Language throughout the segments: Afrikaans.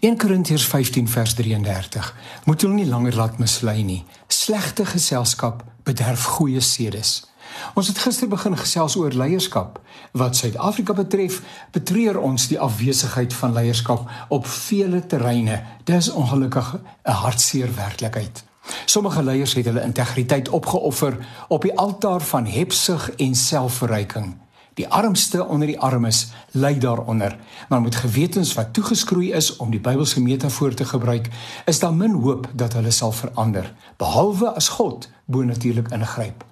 1 Korintiërs 15 vers 33 moet hulle nie langer laat mislei nie. Slegte geselskap bederf goeie sedes. Ons het gister begin gesels oor leierskap. Wat Suid-Afrika betref, betreur ons die afwesigheid van leierskap op vele terreine. Dis ongelukkig 'n hartseer werklikheid. Sommige leiers het hulle integriteit opgeoffer op die altaar van hebsug en selfverryking. Die armste onder die armes ly daaronder, maar met gewetens wat toegeskroei is om die Bybelse metafoor te gebruik, is daar min hoop dat hulle sal verander, behalwe as God bo-natuurlik ingryp.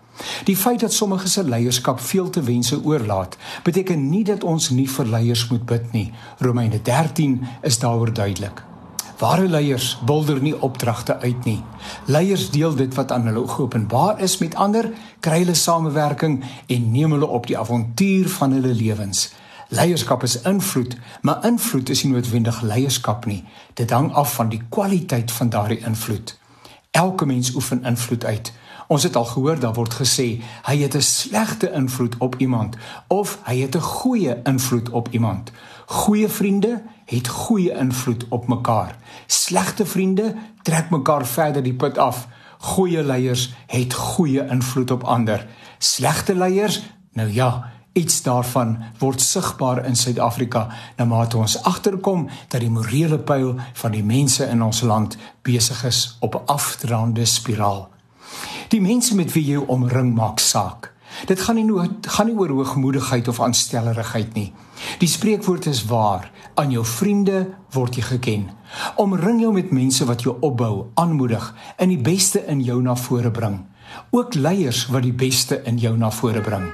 Die feit dat sommige se leierskap veel te wense oorlaat, beteken nie dat ons nie vir leiers moet bid nie. Romeine 13 is daaroor duidelik. Ware leiers bulder nie opdragte uit nie. Leiers deel dit wat aan hulle geopenbaar is met ander, kry hulle samewerking en neem hulle op die avontuur van hulle lewens. Leierskap is invloed, maar invloed is nie noodwendig leierskap nie. Dit hang af van die kwaliteit van daardie invloed. Elke mens oefen invloed uit. Ons het al gehoor daar word gesê hy het 'n slegte invloed op iemand of hy het 'n goeie invloed op iemand. Goeie vriende het goeie invloed op mekaar. Slegte vriende trek mekaar verder die put af. Goeie leiers het goeie invloed op ander. Slegte leiers, nou ja, iets daarvan word sigbaar in Suid-Afrika na mate ons agterkom dat die morele pyl van die mense in ons land besig is op 'n afdraande spiraal. Die mense met wie jy omring maak saak. Dit gaan nie nood gaan nie oor hoogmoedigheid of aanstellerigheid nie. Die spreekwoord is waar: aan jou vriende word jy geken. Omring jou met mense wat jou opbou, aanmoedig en die beste in jou na vore bring. Ook leiers wat die beste in jou na vore bring.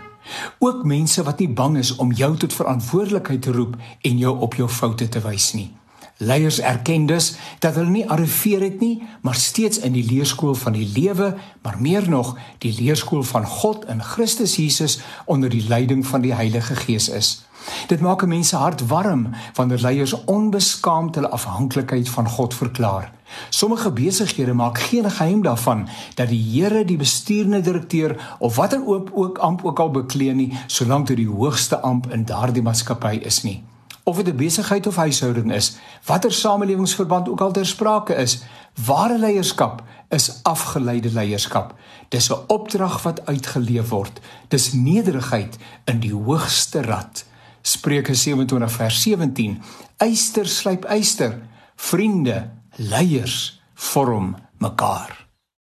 Ook mense wat nie bang is om jou tot verantwoordelikheid te roep en jou op jou foute te wys nie. Leiers erken dus dat hulle nie arriveer het nie, maar steeds in die leerskool van die lewe, maar meer nog die leerskool van God in Christus Jesus onder die leiding van die Heilige Gees is. Dit maak 'n mens se hart warm wanneer leiers onbeskaamd hulle afhanklikheid van God verklaar. Sommige besighede maak geen geheim daarvan dat die Here die bestuurende direkteur of watter ook ook amp ook al beklee nie, solank dit die hoogste amp in daardie maatskappy is nie of dit 'n besigheid of huishouding is, watter samelewingsverband ook al ter sprake is, ware leierskap is afgeleide leierskap. Dis 'n opdrag wat uitgeleef word. Dis nederigheid in die hoogste rad. Spreuke 27 vers 17. Eyster slyp eyster. Vriende, leiers vorm mekaar.